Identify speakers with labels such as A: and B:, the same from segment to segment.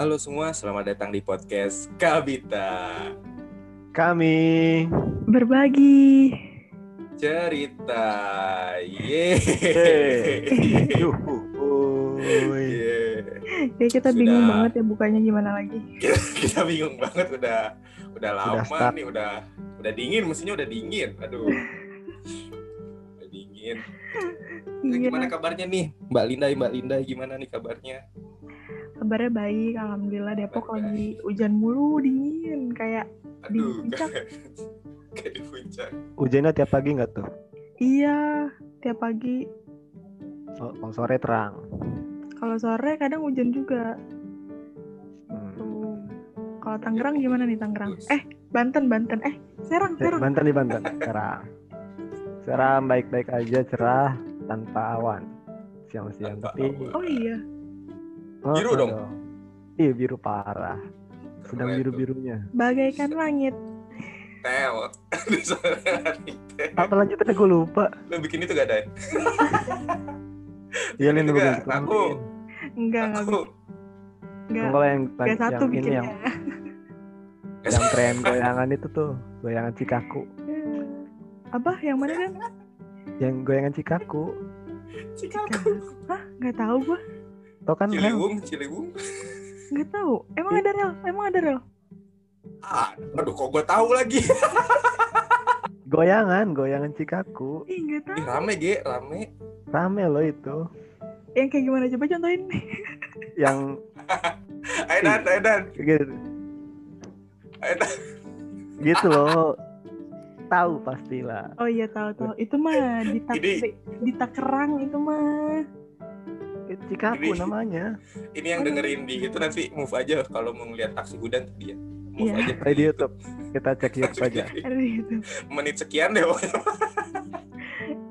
A: Halo semua, selamat datang di podcast Kabita
B: Kami
C: berbagi
A: Cerita. Yeay.
B: Yuhu. Uy.
A: Yeay.
C: ya kita
A: Sudah.
C: bingung banget ya bukanya gimana lagi
A: Kita, kita bingung banget udah udah lama
B: start.
A: nih, udah udah dingin, mestinya udah dingin. Aduh. Udah dingin. Nah. Gimana kabarnya nih? Mbak Linda, Mbak Linda gimana nih kabarnya?
C: Kabarnya baik alhamdulillah Depok
A: Baik.
C: lagi hujan mulu dingin kayak di
A: Aduh,
C: puncak
A: kayak di puncak.
B: Hujannya tiap pagi nggak tuh?
C: iya tiap pagi
B: Oh, kalau sore terang.
C: kalau sore kadang hujan juga
B: Hmm.
C: tuh kalau Tangerang gimana nih Tangerang eh Banten Banten eh Serang
B: Eh,
C: Serang
B: Banten di Banten. Cerah. Cerah baik-baik aja, cerah tanpa awan. Siang-siang tapi
C: oh iya
A: Biru
B: oh,
A: dong?
B: Iya biru parah. Sedang
A: Keren tuh.
B: biru-birunya.
C: bagaikan langit
A: Tel.
B: Apa lanjutannya gue lupa.
A: Lo bikin itu gak ada?
B: Iya Lin,
A: Itu
B: gue
A: Aku.
C: enggak enggak
A: Aku.
C: enggak
B: Kalau yang,
C: enggak
B: yang
C: satu
B: ini
C: bikinnya
B: yang yang tren goyangan itu tuh, goyangan Cikaku.
C: apa yang mana kan
B: Yang goyangan Cikaku.
A: Cikaku.
C: hah nggak tahu gua
B: Tau kan?
A: Ciliwung, Ciliwung.
C: nggak tahu emang ada rel emang ada rel
A: Ah, aduh kok gue tahu lagi.
B: Goyangan, goyangan Cikaku.
C: ih nggak tahu
A: Ih, rame ge, rame.
B: Rame loh itu.
C: yang kayak gimana coba contohin
B: Yang
A: Ayo dan, ayo dan,
B: gitu,
A: ayo dan.
B: gitu loh. Tahu pastilah.
C: Oh iya tahu tahu. Itu mah di tak
A: Ini-
C: di Takerang itu mah.
B: Itu Cikaku
A: Ini-
B: namanya.
A: Ini yang dengerin di itu nanti move aja kalau mau ngeliat taksi hudan dia. Move
C: Iya.
A: aja.
B: Di YouTube. Kita cek YouTube aja.
A: Menit sekian deh.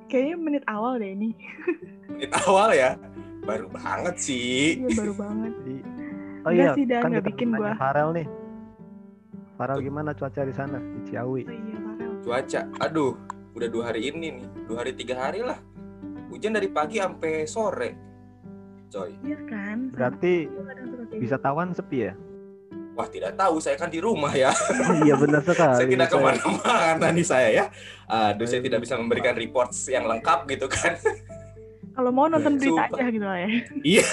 C: Kayaknya menit awal deh ini.
A: menit awal ya. Baru banget sih.
C: Iya baru banget.
B: Oh iya,
C: sih, Dan,
B: kan kita
C: bikin gua.
B: Farel nih. Farel gimana cuaca di sana di Ciawi?
C: Oh iya Farel.
A: Cuaca, aduh, udah dua hari ini nih, dua hari tiga hari lah. Hujan dari pagi sampai sore, coy.
C: Iya kan.
B: Berarti bisa tawan sepi ya?
A: Wah tidak tahu, saya kan di rumah ya.
B: Iya benar sekali.
A: saya tidak
B: ke
A: mana-mana nih saya ya. Aduh, saya tidak bisa memberikan reports yang lengkap gitu kan.
C: gitu. Kalau mau nonton berita
A: Sumpah.
C: aja gitu lah ya.
A: Iya.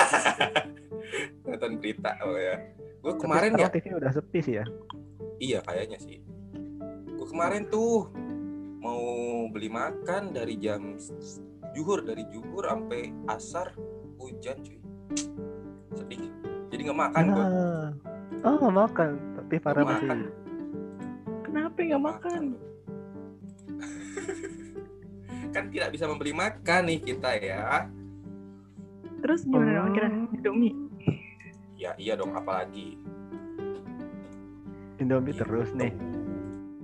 A: Nonton berita, oh ya. Gue kemarin ya,
B: TV udah sepi sih ya.
A: iya kayaknya sih. Gue kemarin tuh mau beli makan dari jam juhur dari juhur sampai asar hujan cuy. Sedih. Jadi nggak makan gue.
B: Ah. Oh nggak makan, tapi
A: Nggak
B: masih
A: makan.
C: Kenapa nggak makan?
A: kan tidak bisa membeli makan nih kita ya.
C: Terus gimana dong
B: Oh.
C: kira Indomie?
A: Ya iya dong apalagi.
B: Indomie terus nih.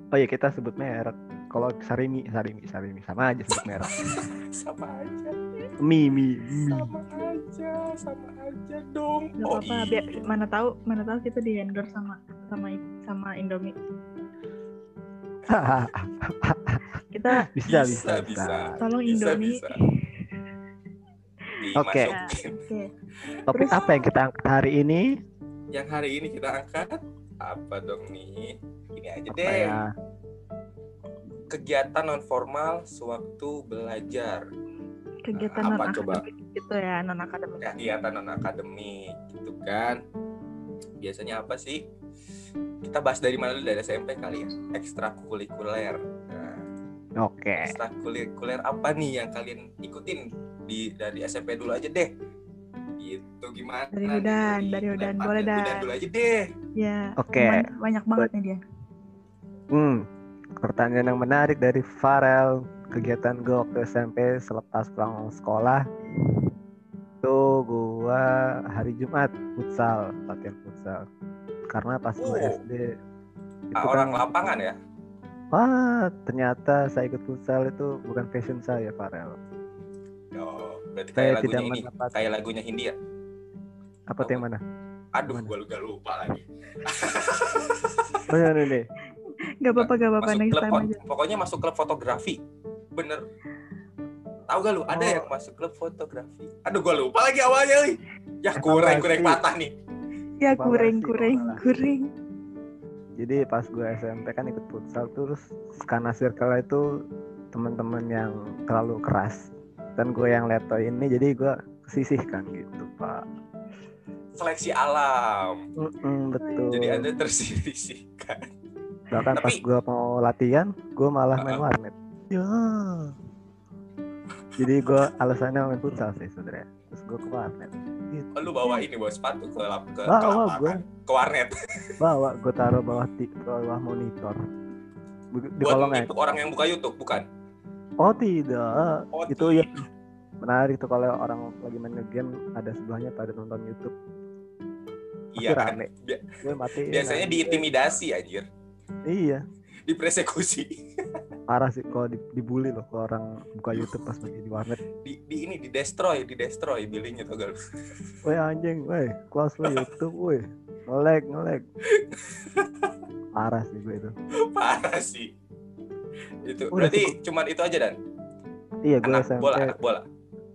B: Oh iya kita sebut merek. Kalau Sarimi, Sarimi, Sarimi sama aja sebut merek.
A: Sama aja.
B: mie, mie, mie.
A: Sama aja, sama aja dong.
C: Gak
A: Oh iya.
C: Biar mana tahu mana tahu kita di endorse sama sama sama Indomie. Kita
B: bisa, bisa,
A: Bisa,
B: bisa.
A: bisa.
C: tolong
A: Bisa,
C: Indomie.
A: bisa.
B: Oke.
C: Ya,
A: Dimasukin.
C: Oke.
B: Topik
C: Terus-
B: apa yang kita angkat hari ini?
A: Yang hari ini kita angkat apa dong nih? Ini aja
B: Apa
A: deh.
B: ya?
A: Kegiatan non formal sewaktu belajar.
C: Kegiatan
A: Apa
C: non
A: coba?
C: akademik gitu ya, non akademik.
A: Kegiatan non akademik gitu kan. Biasanya apa sih? Kita bahas dari mana dulu dari SMP kali ya? Ekstrakurikuler. Nah,
B: Oke.
A: ekstrakurikuler apa nih yang kalian ikutin di dari SMP dulu aja deh gitu gimana
C: Dari? Udan, dari Udan. Boleh,
A: dari
C: Dan.
A: Dulu aja deh
C: Ya.
B: Oke.
C: banyak- Banyak banget nih dia.
B: Hmm. Pertanyaan yang menarik dari Farel. Kegiatan gue waktu SMP selepas pulang sekolah itu gua hari Jumat futsal latihan futsal karena pas gue
A: Oh.
B: SD itu
A: Ah, orang
B: kan-
A: lapangan ya
B: Wah, ternyata saya ikut futsal itu bukan passion saya, Farel.
A: oh, berarti
B: Saya
A: kayak
B: tidak
A: lagunya ini
B: mendapat
A: kayak lagunya Hindia
B: apa tuh yang mana?
A: aduh gua lupa lupa lagi
B: Oh, ini nih.
C: Gak apa-apa, gak apa-apa.
A: masuk
C: Next
A: klub
C: time aja.
A: pokoknya masuk klub fotografi bener tahu gak lu ada
B: Oh.
A: yang masuk klub fotografi aduh gua lupa lagi awalnya nih ya
B: Evaluasi.
A: kurang kurang patah nih
C: Ya kuring
B: salah.
C: kuring.
B: Jadi pas gue SMP kan ikut futsal terus karena circle itu teman-teman yang terlalu keras dan gue yang leto ini jadi gue sisihkan gitu pak.
A: Seleksi alam.
B: Mm-mm, betul.
A: Jadi Anda tersisihkan.
B: Bahkan pas
A: Tapi-
B: gue mau latihan gue malah main
A: Uh-uh.
B: warnet. Ya. Jadi gue alasannya main futsal sih sebenarnya. Terus gue ke warnet. Gitu.
A: Oh, lu bawa ini bawa sepatu ke lap ke, ke
B: Bawa
A: lapangan,
B: gue.
A: ke warnet.
B: Bawa gue taruh bawah di bawah monitor. Di
A: Buat
B: kolongnya.
A: itu orang yang buka YouTube bukan?
B: Oh tidak.
A: Oh,
B: itu ya menarik tuh kalau orang lagi main game ada sebelahnya pada nonton YouTube.
A: Iya kan.
B: rame.
A: Bi-
B: matiin.
A: Biasanya diintimidasi anjir.
B: Iya.
A: Dipersekusi.
B: Parah sih kalau di- dibully loh kalau orang buka YouTube pas lagi di warnet.
A: Di, di ini di destroy, di destroy billingnya tau gak lu?
B: Woi anjing, woi, close lo YouTube, woi. Ngelag, ngelag. Parah sih gue itu.
A: Parah sih. Itu
B: Udah
A: berarti cuman itu aja dan
B: Iya, gue
A: anak
B: SMP
A: bola, anak bola.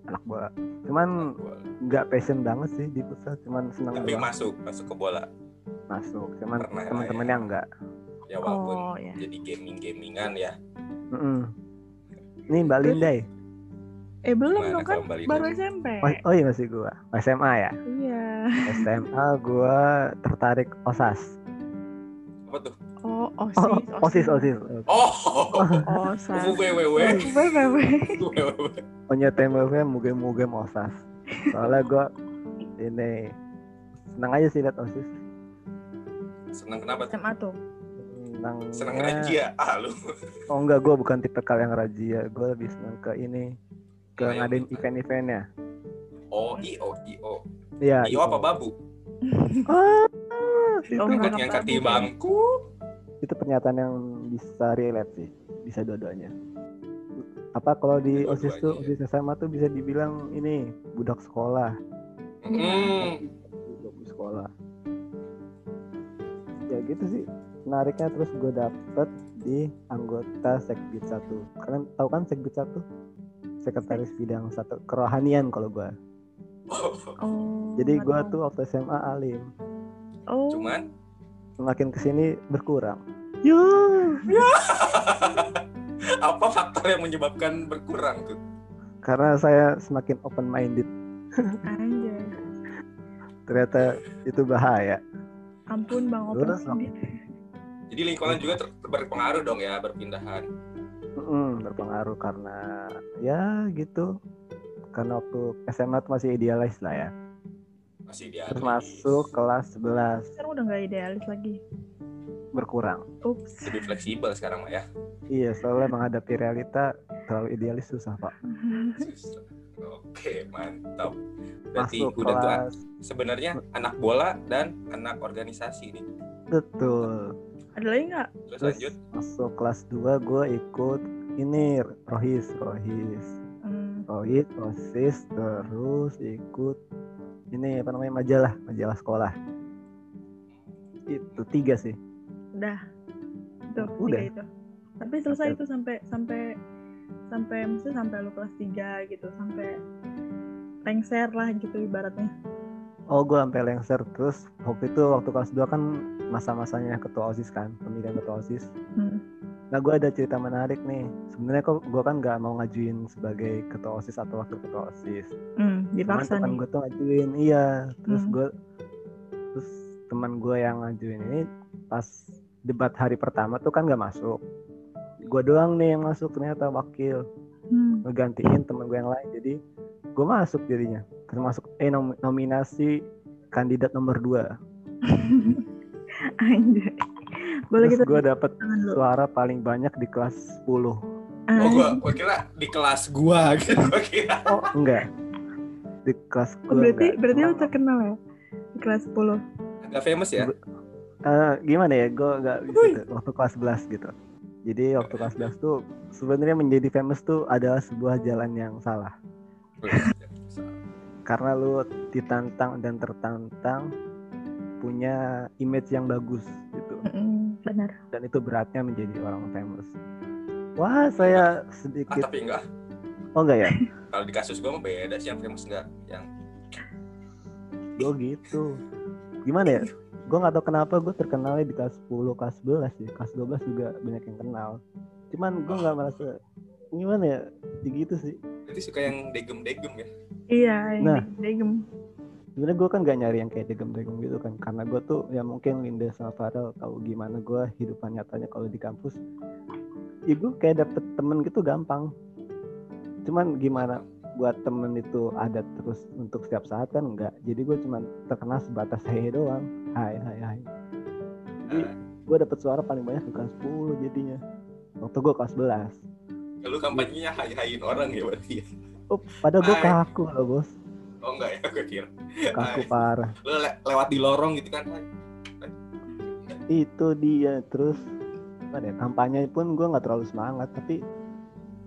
B: anak bola. Cuman nggak passion banget sih di futsal, cuman seneng
A: Tapi masuk, masuk ke bola.
B: masuk. Cuman
A: Pernah lah
B: temen-temennya enggak.
A: Ya walaupun
C: Oh ya.
A: jadi gaming-gamingan ya.
B: Mm-mm. Nih Mbak Lindai.
C: Eh belum
A: Mana
C: dong kan baru? SMP.
B: Oh, oh iya masih gua. SMA ya.
C: Iya.
B: SMA gua tertarik OSAS.
A: Apa tuh?
C: Oh
B: Oh,
C: osis
B: OSIS, OSIS.
A: Oh,
C: Osis.
A: WWW.
C: WWW.
B: Punya TMW mugem-mugem OSAS. Soalnya gua ini senang aja sih liat OSIS.
A: Senang kenapa tuh?
C: SMA tuh.
B: Senang.
A: Senang rajia. Ah lu.
B: Oh enggak, gua bukan tipe kal yang rajia. Gua lebih senang ke ini ke
A: Main.
B: ngadain event-eventnya.
A: Oh, IO, IO.
B: Iya.
A: IO apa babu?
B: Ah, itu,
C: Oh,
A: ngangkat di bangku.
B: itu pernyataan yang bisa relate sih, bisa dua-duanya. Apa kalau di
A: Dua-duanya
B: OSIS tuh,
A: ya.
B: OSIS SMA tuh bisa dibilang ini budak sekolah.
A: Hmm.
B: Budak sekolah. Ya gitu sih. Menariknya terus gue dapet di anggota Sekbid 1. Kalian tahu kan Sekbid 1? Sekretaris bidang satu kerohanian kalau gue.
C: Oh.
B: Jadi gue tuh waktu SMA alim.
C: Oh.
A: Cuman
B: Semakin ke sini berkurang. Ya.
A: apa faktor yang menyebabkan berkurang tuh?
B: Karena saya semakin open minded.
C: Anjay.
B: Ternyata itu bahaya.
C: Ampun Bang
B: Terus,
C: Open.
A: Jadi lingkungan juga ter- berpengaruh dong ya berpindahan.
B: Mm, berpengaruh karena ya gitu. Karena waktu SMA tuh masih idealis lah ya.
A: Masih dia.
B: Terus masuk kelas 11
C: Sekarang udah nggak idealis lagi.
B: berkurang.
C: Ups.
A: lebih fleksibel sekarang mah ya.
B: Iya, soalnya menghadapi realita terlalu idealis susah, Pak.
A: Oke, mantap. Berarti
B: Masuk
A: udah tuh ah,
B: kelas
A: sebenarnya anak bola dan anak organisasi nih.
B: betul.
C: Ada lagi nggak?
A: Terus
B: Terus
A: lanjut.
B: masuk kelas 2 gue ikut ini Rohis, Rohis.
C: Hmm.
B: Rohis, OSIS, terus ikut ini apa namanya majalah, majalah sekolah. Itu tiga sih.
C: Udah. Itu
B: Udah.
C: tiga itu. Tapi selesai
B: Sampai-
C: itu sampai sampai sampai maksudnya sampai lu kelas 3 gitu, sampai lengser lah gitu ibaratnya.
B: Oh, gue sampai lengser terus waktu itu waktu kelas 2 kan masa-masanya ketua OSIS kan, pemilihan ketua OSIS.
C: Hmm.
B: Nah, gue ada cerita menarik nih. Sebenarnya kok gue kan nggak mau ngajuin sebagai ketua OSIS atau wakil ketua OSIS.
C: Hmm, dipaksa
B: teman gue tuh ngajuin, iya. Terus
C: Hmm.
B: gue, terus teman gue yang ngajuin ini pas debat hari pertama tuh kan nggak masuk. Gue doang nih yang masuk ternyata wakil
C: Hmm.
B: ngegantiin teman gue yang lain. Jadi gue masuk jadinya. Termasuk eh nom- nominasi kandidat nomor 2
C: Anjay. Boleh
B: Terus
C: kita
B: gue dapet suara paling banyak di kelas 10.
A: Oh, gua, gua kira di kelas gua gitu. Gua kira.
B: Oh, enggak. Di kelas
C: Oh,
B: gue
C: berarti
B: enggak.
C: berarti lu terkenal ya di kelas 10.
A: Agak famous ya.
B: eh, gimana ya? Gue enggak bisa waktu kelas 11 gitu. Jadi waktu kelas 11 tuh sebenarnya menjadi famous tuh adalah sebuah jalan yang salah. Karena lu ditantang dan tertantang punya image yang bagus gitu.
C: Mm-mm, benar.
B: Dan itu beratnya menjadi orang famous. Wah, saya
A: Ah,
B: sedikit
A: tapi enggak.
B: Oh enggak ya?
A: Kalau di kasus gua mah beda sih yang famous enggak. Yang
B: Gue gitu. gimana ya gue nggak tahu kenapa gue terkenalnya di kelas 10 kelas 11 sih kelas 12 juga banyak yang kenal cuman gue nggak merasa gimana ya ya gitu sih
A: Berarti suka yang degem-degem ya.
C: Iya,
B: Nah.
C: degem.
B: sebenarnya gue kan gak nyari yang kayak degem-degem gitu kan karena gue tuh ya mungkin Linda sama Farel tahu gimana gue hidupan nyatanya kalau di kampus. Ya gue kayak dapet temen gitu gampang. Cuman gimana buat temen itu ada terus untuk setiap saat kan enggak jadi gue cuman terkenal sebatas hehe doang. Hai hai hai. Jadi gue dapet suara paling banyak di kelas 10 jadinya. Waktu gue kelas 11
A: Kalau kampanyenya hai-hain orang ya berarti ya.
B: Oh padahal gue kaku loh bos
A: Oh enggak ya, gue kira.
B: kaku
A: Hai.
B: parah
A: Lu le- lewat di lorong gitu kan. hai.
B: itu dia terus deh kampanye pun gue nggak terlalu semangat tapi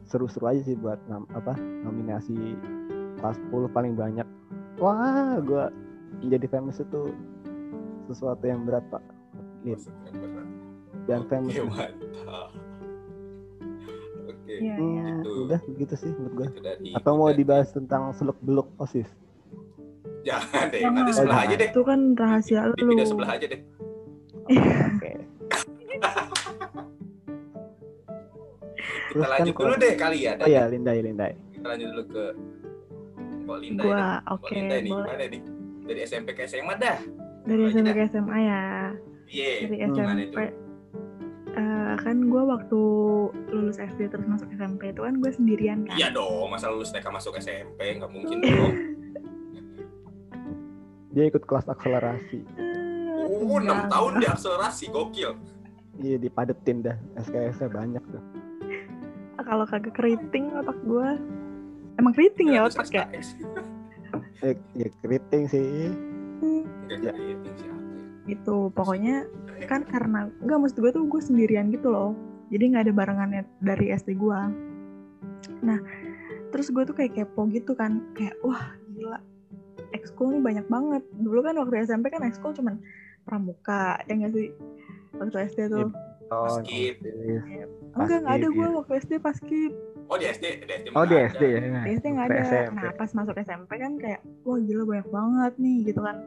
B: seru-seru aja sih buat nam- apa nominasi kelas 10 paling banyak wah gue menjadi famous itu sesuatu yang berat pak
A: banget.
B: dan famous
A: mantap.
C: Iya,
B: Hmm,
C: iya.
A: Gitu.
B: udah begitu sih menurut gue
A: dari
B: atau mau
A: dari-
B: dibahas tentang seluk beluk osis
A: Jangan deh,
C: Jangan.
A: nanti sebelah
B: Oh,
A: aja deh.
C: Itu kan rahasia
A: Di
C: lu.
A: video sebelah aja deh.
B: oke
A: Kita
B: Terus kan
A: lanjut dulu
B: kalau-
A: deh kali ya.
B: oh ya Lindai Lindai
A: Kita lanjut dulu ke Mbak Linda.
C: Gua, oke,
A: Linda nih
C: boleh.
A: gimana nih? Dari SMP ke SMA dah.
C: Dari SMP ke SMA ya.
A: Iya.
C: Dari
B: Hmm.
A: Gimana
C: SMP. Kan gue waktu lulus SD terus masuk SMP itu kan gue sendirian kan.
A: Iya dong, masa lulus TK masuk SMP nggak mungkin dong.
B: dia ikut kelas akselerasi
A: 6
C: enggak,
A: tahun
C: enggak.
A: di akselerasi gokil.
B: iya dipadetin dah SKS nya banyak tuh
C: Kalau kagak keriting otak gue. Emang keriting ya
A: Terus
C: otak ya?
B: Eh, ya keriting sih
A: Nggak
B: Ya.
A: keriting ya?
C: Gitu. Pokoknya kan karena enggak maksud gue tuh gue sendirian gitu loh. Jadi nggak ada barengannya dari SD gue. Nah, terus gue tuh kayak kepo gitu kan, kayak wah gila, ekskul nih banyak banget. Dulu kan waktu SMP kan ekskul cuman pramuka, ya nggak sih? Waktu SD tuh.
B: Oh.
C: Enggak, nggak ada gue
B: iya.
C: waktu SD pas skip.
A: Oh di SD, di SD.
B: Oh di. SD ya?
C: Di SD nggak ada.
B: SMP.
C: Nah, pas masuk SMP kan kayak, wah gila banyak banget nih gitu kan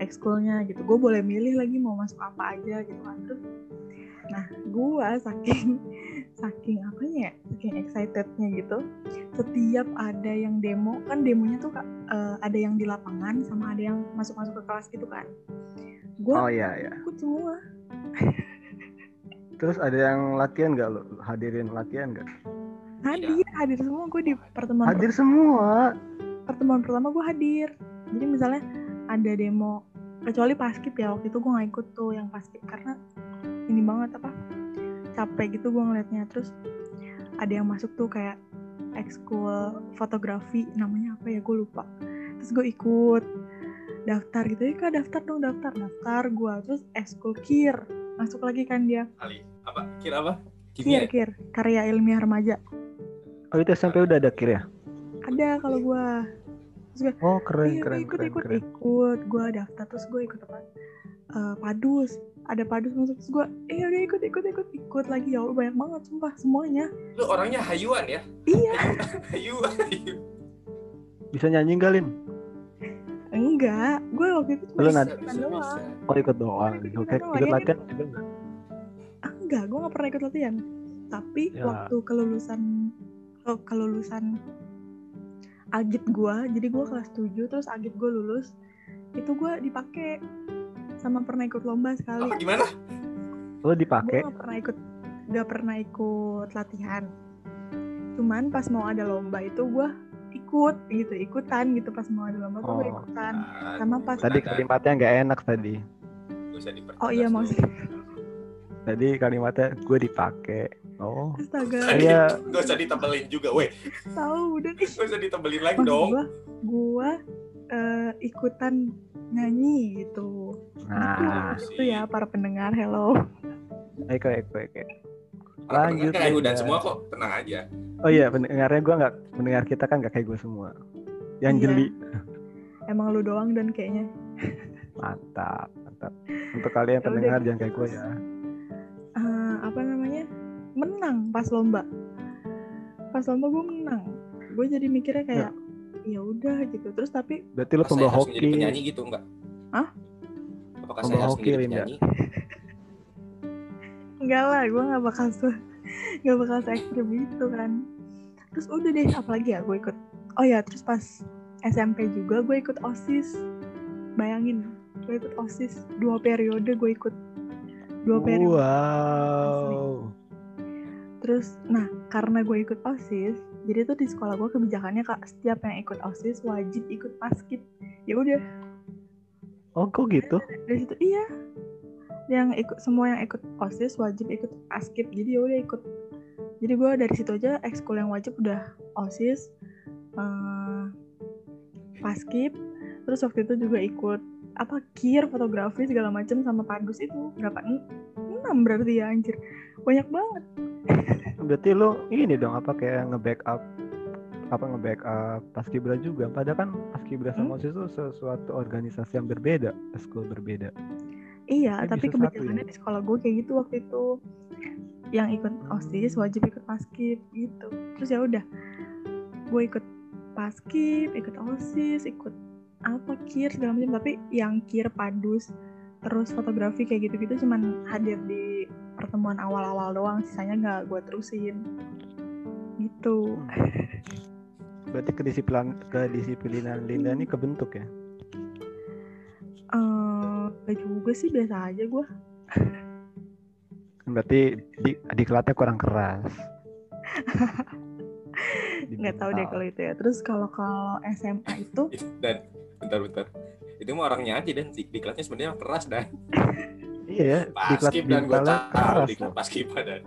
C: ekskulnya gitu. Gue boleh milih lagi mau masuk apa aja gitu kan. Terus, nah gue saking saking apanya ya, saking excitednya gitu. Setiap ada yang demo kan demonya tuh eh, ada yang di lapangan sama ada yang masuk-masuk ke kelas gitu kan. Gue
B: Oh iya iya.
C: ikut semua.
B: Terus ada yang latihan nggak lo? Hadirin latihan nggak?
C: Hadir, hadir semua gue di pertemuan
B: Hadir semua.
C: pertemuan pertama gue hadir jadi misalnya ada demo kecuali paskip ya waktu itu gue nggak ikut tuh yang paskip karena ini banget apa capek gitu gue ngeliatnya terus ada yang masuk tuh kayak ekskul fotografi namanya apa ya gue lupa terus gue ikut daftar gitu ya kak daftar dong daftar daftar gue terus ekskul kir masuk lagi kan dia
A: Ali. Apa? Kira apa?
C: kir
A: Kimia.
C: kir karya ilmiah remaja
B: Oh itu SMP udah ada kir ya?
C: ada kalau gue
B: Oh keren
C: iya,
B: keren
C: ikut
B: keren
C: ikut
B: keren.
C: ikut gue daftar terus gue ikut apa Eh, padus ada padus masuk terus gue eh udah ikut ikut ikut ikut lagi ya Allah banyak banget sumpah semuanya
A: Lu orangnya hayuan ya?
C: iya
A: Hayu, hayu.
B: Bisa nyanyi nggak Lin?
C: enggak gue waktu itu cuma
B: Lu
C: ikut doang
B: Oh ikut doang.
C: Ikut
B: Oke
C: doang,
B: ikut
C: latihan
B: latihan juga?
C: Ah, enggak gue nggak pernah ikut latihan tapi
B: Ya.
C: waktu kelulusan oh, kelulusan agit gue jadi gue kelas 7 terus agit gue lulus itu gue dipakai sama pernah ikut lomba sekali
A: Apa gimana?
B: Lo
C: gue
B: dipakai?
C: gak pernah ikut gak pernah ikut latihan cuman pas mau ada lomba itu gue ikut gitu ikutan gitu pas mau ada lomba tuh gue
B: Oh.
C: ikutan sama pas
B: Tadi kalimatnya nggak enak tadi.
C: Oh iya sih
B: Tadi kalimatnya gue dipakai. Oh.
C: astaga
B: Saya
A: Gak usah ditebelin juga, weh.
C: tahu udah nih
A: Gak usah ditebelin lagi dong.
C: gue gue eh, ikutan nyanyi gitu
B: nah,
C: gitu, gitu ya para pendengar hello
B: Eko Eko Eko.
A: Para
B: Lanjut,
A: pendengar kayak udah semua kok, tenang aja.
B: Oh iya pendengarnya gue nggak pendengar kita kan nggak kayak gue semua. Yang
C: Iya.
B: jeli.
C: emang lu doang dan kayaknya
B: Mantap mantap. Untuk kalian
C: Ya
B: pendengar jangan kayak gue ya.
C: eh, apa namanya menang pas lomba pas lomba gue menang gue jadi mikirnya kayak ya udah gitu terus tapi
B: Berarti lo pembawa
A: jadi
B: hoki.
A: penyanyi gitu enggak?
C: Hah?
A: Apakah
B: Lomba
A: saya harus
B: hoki,
A: penyanyi?
C: Enggak lah, gue gak bakal se gak bakal se ekstrim itu kan. Terus udah deh, apalagi ya gue ikut. Oh ya, terus pas SMP juga gue ikut OSIS. Bayangin, gue ikut OSIS dua periode gue ikut dua periode.
B: Wow.
C: Terus, nah karena gue ikut OSIS, jadi tuh di sekolah gue kebijakannya kak setiap yang ikut OSIS wajib ikut paskib. Ya udah,
B: Oh, kok gitu?
C: dari situ iya. Yang ikut semua yang ikut OSIS wajib ikut paskib. Jadi ya udah ikut. Jadi gue dari situ aja ekskul yang wajib udah OSIS, paskib. Terus waktu itu juga ikut apa kir fotografi segala macam sama padus itu berapa En- enam berarti ya anjir banyak banget
B: Berarti lo ini dong apa kayak nge-backup apa nge-backup paskibra juga. Padahal kan paskibra sama
C: Hmm?
B: OSIS itu sesuatu organisasi yang berbeda, school berbeda.
C: Iya,
B: Kan
C: tapi kebijakannya
B: ya?
C: di sekolah gue kayak gitu waktu itu. Yang ikut OSIS wajib ikut paskib gitu. Terus ya udah, gue ikut paskib, ikut OSIS, ikut apa kir segala macam. Tapi yang kir padus, terus fotografi kayak gitu-gitu cuman hadir di pertemuan awal-awal doang. Sisanya nggak gue terusin. Gitu.
B: Berarti kedisiplinan kedisiplinan Linda ini kebentuk ya.
C: Eh, gak juga sih biasa aja gue.
B: Berarti di diklatnya kurang keras. Di
C: Nggak tahu deh kalau itu ya. Terus kalau kalau SMA itu
A: Dan bentar-bentar. Itu mah orangnya aja dan di, di kelasnya sebenarnya keras dan
B: Iya ya, diklat
A: paskib dan gue tahu
B: keras.
A: di kelas paskib dan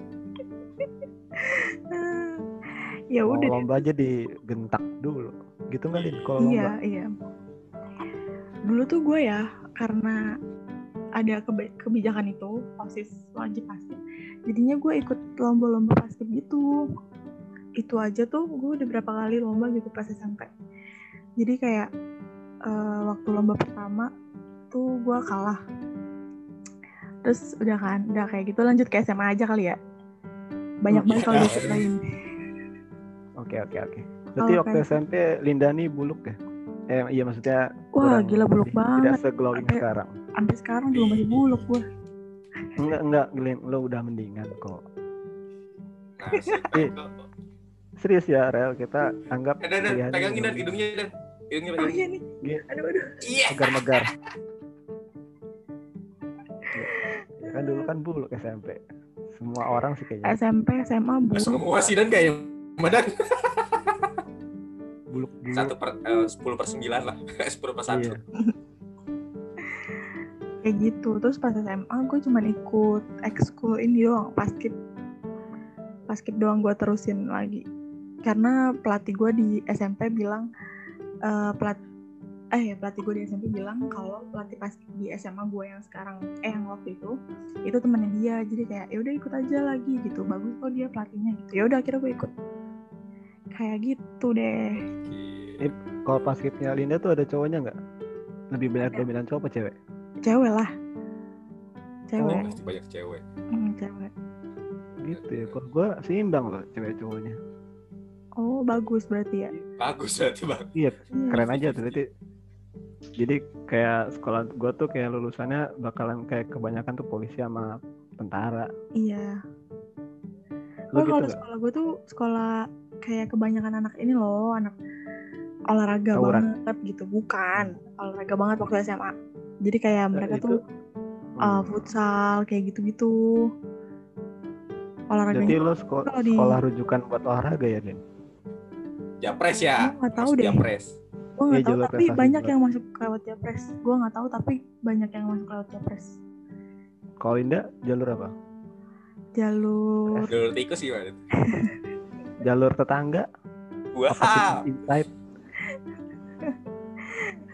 C: eh, ya udah deh.
B: lomba aja digentak dulu. Gitu nggak Lin? Kalau
C: Iya,
B: lomba?
C: iya. Dulu tuh gue ya, karena ada kebijakan itu, OSIS wajib paskib. Jadinya gue ikut lomba-lomba paskib gitu. Itu aja tuh gue udah berapa kali lomba gitu pas SMP. Jadi kayak eh, waktu lomba pertama tuh gue kalah. Terus udah kan, udah kayak gitu lanjut ke SMA aja kali ya. Banyak banget kalau diceritain.
B: Oke oke oke. Berarti waktu
C: kayak-
B: SMP Linda nih buluk ya? Eh iya maksudnya
C: Wah,
B: kurang
C: gila buluk
B: lebih
C: banget.
B: Tidak se-glowing
C: Sampai-
B: sekarang.
C: Sampai sekarang juga masih buluk gue.
B: Enggak enggak Lin, lo udah mendingan kok. Eh, Serius ya Rel, kita anggap
A: Eh, dan, dan,
B: kuliah ini
A: pegangin dan hidungnya dan hidungnya
C: Oh
A: pegangin.
C: iya nih.
B: Iya.
C: Aduh, aduh.
A: Iya.
B: megar-megar. Ya kan dulu kan buluk SMP. Semua orang sih kayaknya
C: SMP, SMA, buluk.
A: Semua sih dan kayak Madan
B: buluk-buluk.
A: satu per eh, sepuluh per sembilan lah sepuluh per satu.
B: Iya.
C: Kayak gitu. Terus pas SMA gue cuman ikut ekskul ini doang, paskib. Paskib doang gue terusin lagi. Karena pelatih gue di SMP bilang, eh pelat eh ya pelatih gue di SMP bilang kalau pelatih paskib di SMA gue yang sekarang eh yang waktu itu itu temennya dia jadi kayak ya udah ikut aja lagi gitu bagus kok dia pelatihnya gitu ya udah akhirnya gue ikut kayak gitu deh
B: Kalau paskibnya Linda tuh ada cowoknya nggak? Lebih banyak
C: Ada.
B: dominan cowok apa cewek?
C: cewek lah
A: Oh,
C: cewek
A: pasti banyak cewek.
C: Hmm, cewek
B: Gitu ya. Kalau gue seimbang loh cewek cowoknya.
C: oh bagus berarti ya
A: Bagus berarti bang.
B: Iya,
C: Iya.
B: keren aja tuh. Jadi, jadi kayak sekolah gue tuh kayak lulusannya bakalan kayak kebanyakan tuh polisi sama tentara.
C: Iya.
B: Lu
C: Oh,
B: gitu
C: kalau sekolah gue tuh sekolah kayak kebanyakan anak ini loh, anak olahraga
B: Tawuran.
C: banget gitu. Bukan, olahraga banget waktu SMA. Jadi kayak mereka
B: itu-
C: tuh uh,
B: Hmm.
C: futsal kayak gitu-gitu.
B: Jadi
C: Olahraganya
B: lo sekolah,
C: kalau di-
B: sekolah rujukan buat olahraga ya, Den?
A: Japres ya.
C: Gua nggak tahu deh.
A: Japres.
C: Gue nggak
B: Iya,
C: tahu
B: jalur
C: tapi banyak
B: juga.
C: yang masuk lewat Japres. Gue nggak tahu tapi banyak yang masuk lewat Japres.
B: Kalau Linda jalur apa?
C: Jalur
A: Jalur tikus gimana?
B: Jalur tetangga?
A: Wah.
B: Apa sih inside?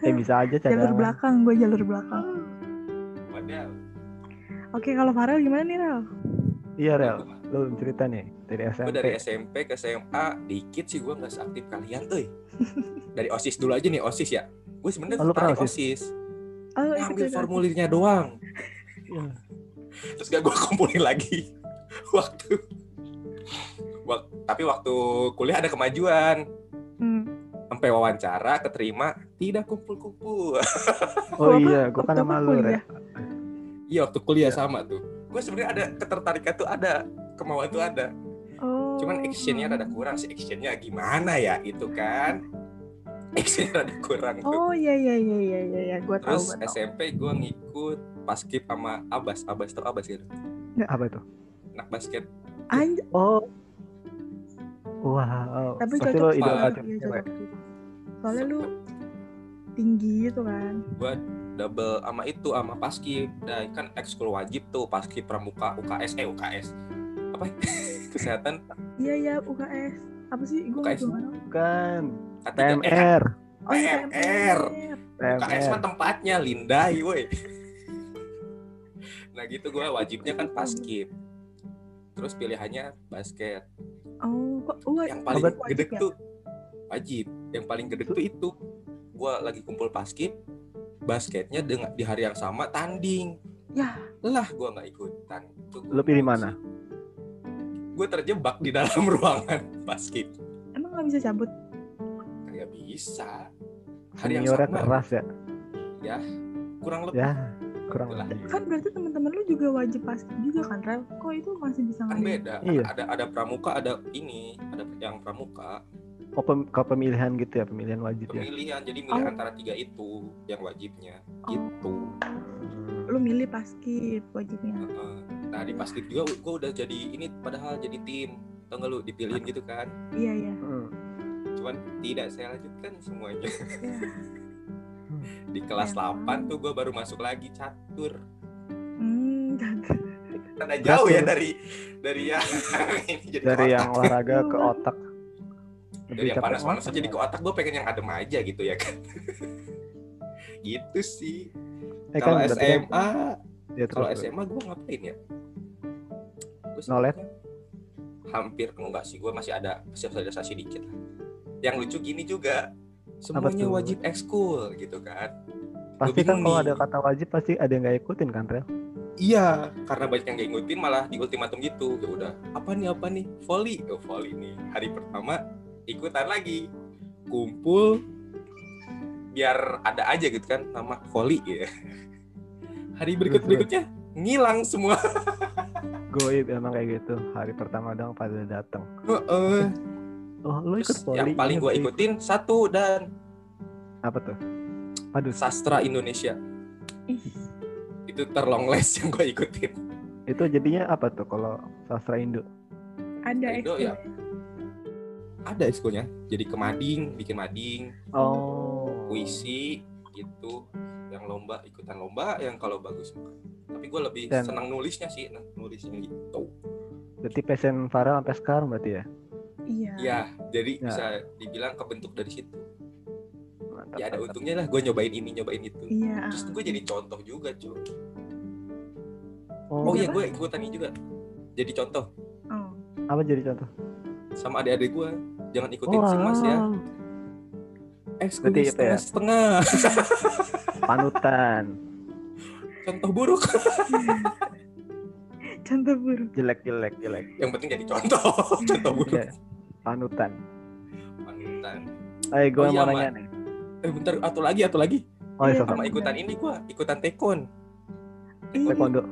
B: eh bisa aja
C: jalur
B: cadangan.
C: belakang, gue jalur belakang. Oke, kalau Farel gimana nih, Rel?
B: Iya Rel, lo belum cerita nih dari SMP.
A: Gue dari SMP ke SMA dikit sih gue nggak seaktif kalian tuh. Dari osis dulu aja nih osis ya. Gue sebenarnya
B: Oh, lu pernah
A: tertarik
B: OSIS?
A: osis.
C: Oh, juga.
A: formulirnya doang.
B: Iya.
A: Terus gak gue kumpulin lagi waktu. Wak- tapi waktu kuliah ada kemajuan.
C: Hmm.
A: Sampai wawancara keterima tidak kumpul-kumpul.
B: Oh iya, gue kan sama lu
C: kuliah?
B: Rel.
A: Iya waktu kuliah
B: Iya.
A: sama tuh. Gue sebenarnya ada ketertarikan tuh ada, kemauan tuh ada.
C: Oh.
A: Cuman actionnya rada kurang sih. Actionnya gimana ya itu kan? Actionnya rada kurang tuh.
C: Oh iya iya iya iya iya, iya. gue tahu
A: Terus
C: tahu.
A: SMP gue ngikut paskib sama Abas. Abas tuh Abas gitu.
B: Apa itu?
A: Anak basket.
C: Anj-
B: Oh. Wow.
C: tapi
B: Pasti
C: cocok
B: lo idola
C: iya,
B: cewek.
C: Soalnya lu tinggi gitu kan.
A: Gue double sama itu sama paskib. Nah, kan ekskul wajib tuh paskib pramuka UKS eh UKS. Apa? Kesehatan
C: Iya iya UKS. Apa sih? Gue
A: UKS.
C: tahu.
B: Bukan.
A: K3
B: PMR.
C: Oh iya
A: PMR. UKS mah tempatnya Lindai woi. nah gitu gue wajibnya kan paskib. Terus pilihannya basket.
C: Oh kok wah,
A: Yang paling gede
C: ya?
A: tuh wajib. Yang paling gede tuh itu. Gue lagi kumpul paskib. Basketnya dengan di hari yang sama tanding.
C: Ya.
A: Lah gue nggak ikutan. Tuh
B: Lo pilih mana?
A: Gue terjebak di dalam ruangan basket.
C: Emang nggak bisa cabut?
A: Nggak bisa. Hari yang sama.
B: keras ya.
A: Ya. Kurang lebih.
B: Ya. Kurang lebih.
C: Kan berarti teman-teman lu juga wajib pasti juga kan, Rel? Kok itu masih bisa
A: kan beda
B: Iya.
A: ada ada pramuka ada ini ada yang pramuka
B: Oh, pem- kalau pemilihan gitu ya, pemilihan wajib ya.
A: pemilihan jadi milih
C: Oh.
A: antara tiga itu yang wajibnya
C: Oh.
A: gitu
C: Lu milih paskib wajibnya.
A: Heeh. nah di basket juga gue udah jadi ini padahal jadi tim tau gak lu dipilihin gitu kan
C: Iya iya.
B: Hmm.
A: cuman tidak saya lanjutkan semuanya
C: Ya.
A: di kelas
C: Ya.
A: 8 tuh gue baru masuk lagi catur
C: Hmm.
A: Karena jauh ya
B: Catur.
A: dari dari yang ini jadi
B: Dari yang olahraga ke otak.
A: Dari yang panas-panas
B: otak.
A: jadi ke otak gue pengen yang adem aja gitu ya kan gitu sih
B: Eh,
A: kalau
B: berarti kan-
A: SMA
B: ya,
A: kalau. SMA gue ngapain ya? Gua
B: Nolet?
A: Hampir enggak sih, gue masih ada sosialisasi dikit lah. Yang lucu gini juga, semuanya wajib ekskul gitu kan?
B: Pasti kan kalau ada kata wajib pasti ada yang nggak ikutin kan, Rel?
A: Iya, karena banyak yang gak ngikutin malah di ultimatum gitu. Ya udah, apa nih apa nih? Volley, oh volley nih. Hari pertama ikutan lagi, kumpul biar ada aja gitu kan nama volley ya. Hari berikut berikutnya ngilang semua.
B: Goib emang kayak gitu. Hari pertama dong pada datang.
A: Heeh.
B: Oh, lu ikut
A: Terus
B: poli?
A: yang paling
B: Iya,
A: gue ikutin satu dan
B: Apa tuh? Aduh,
A: sastra Indonesia itu terlong les yang gue ikutin
B: itu jadinya apa tuh kalau sastra Indo?
C: ada
A: Indo ya? Ada ekskulnya jadi ke mading bikin mading
B: Oh.
A: puisi gitu yang lomba ikutan lomba yang kalau bagus tapi gue lebih
B: Dan-
A: senang nulisnya sih nah, nulisnya gitu
B: Berarti passion Farel sampai sekarang berarti ya?
C: Iya.
A: ya jadi
B: Ya.
A: bisa dibilang kebentuk dari situ
B: Mantap,
A: ya ada
B: mantap.
A: untungnya lah gue nyobain ini nyobain itu
C: Iya.
A: terus gue jadi contoh juga cuy
B: Oh,
A: oh iya gue ikutan ini juga jadi contoh
C: Oh.
B: apa jadi contoh?
A: Sama adik-adik gue jangan ikutin si mas ya ekskul
B: Berarti itu ya?
A: setengah-setengah
B: Panutan.
A: contoh buruk
C: Contoh buruk.
B: Jelek, jelek, jelek.
A: yang penting jadi contoh contoh buruk
B: Iya. Panutan.
A: panutan
B: Ayo gue
A: Oh iya,
B: mau
A: Ma.
B: nanya nih.
A: eh bentar atau lagi atau lagi
B: Oh, iya,
C: Iya,
B: sama
A: ikutan ini gue ikutan tekon
B: taekwondo.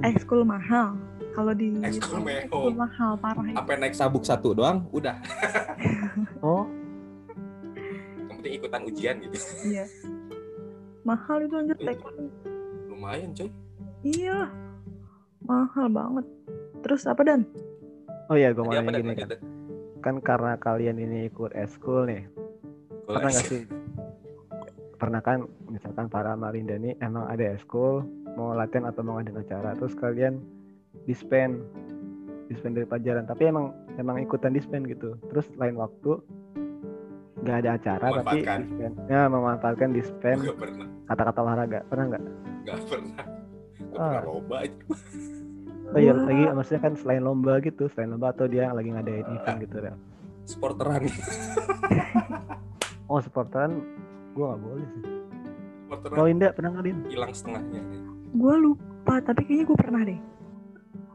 C: Ekskul mahal. Kalau di
A: Ekskul mahal.
C: parah itu.
A: apa naik sabuk satu doang udah
B: Oh,
A: yang penting ikutan ujian gitu
C: Iya. Mahal itu anjir taekwondo.
A: lumayan coy
C: Iya. Mahal banget. Terus apa dan?
B: oh iya gue mau nanya gini kan. Kan karena kalian ini ikut eskul nih. Pernah nggak sih? Pernah kan misalkan para Malinda ini emang ada eskul mau latihan atau mau ngadain acara terus kalian dispen dispen dari pelajaran. Tapi emang emang ikutan dispen gitu. Terus lain waktu nggak ada acara tapi dispen ya memanfaatkan dispen kata-kata olahraga pernah nggak?
A: Gak pernah.
B: Ah.
A: pernah lomba aja
B: oh iya lagi maksudnya kan selain lomba gitu selain lomba atau dia lagi ngadain event gitu ya
A: sporteran.
B: Oh sportan gua nggak boleh sih.
A: Sporteran.
B: Kalau Indah pernah ngalin
A: hilang setengahnya.
C: Gue lupa, tapi kayaknya gue pernah deh.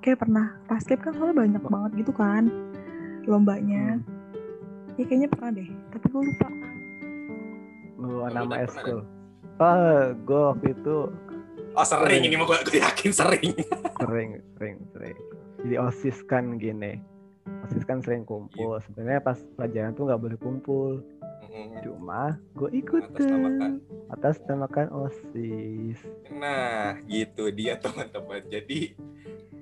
C: Kayak pernah. Basket kan soalnya banyak banget gitu kan. Lombanya.
B: Hmm.
C: Ya kayaknya pernah deh. Tapi gue lupa.
B: Lu
A: Lu
B: nama eskul ah gue waktu itu
A: Oh sering ini mah gue, gue yakin sering.
B: sering sering sering jadi osis kan gini osis kan sering kumpul sebenarnya pas pelajaran tuh nggak boleh kumpul cuma gue ikut
A: Atas namakan.
B: atas namakan osis
A: Nah, gitu dia teman-teman. Jadi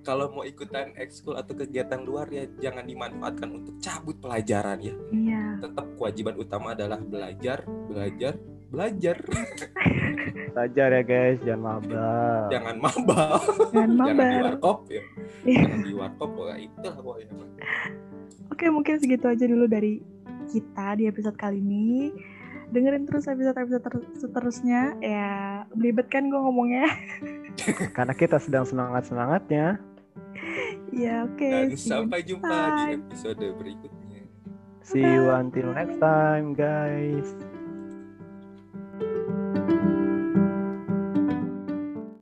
A: kalau mau ikutan ekskul atau kegiatan luar ya jangan dimanfaatkan untuk cabut pelajaran ya.
C: Iya.
A: Tetap kewajiban utama adalah belajar, belajar, belajar.
B: belajar ya guys jangan mabal
A: Jangan mabal,
C: Jangan
A: jangan di
C: mabar.
A: warkop ya.
C: Iya.
A: Jangan di warkop pokoknya itulah pokoknya.
C: Oke, mungkin segitu aja dulu dari kita di episode kali ini. Dengerin terus episode-episode ter- seterusnya. Ya, belibet kan gue ngomongnya.
B: karena kita sedang semangat semangatnya
C: Ya, oke.
A: Dan
C: see you
A: sampai jumpa di
C: time.
A: episode berikutnya.
B: see you until next time guys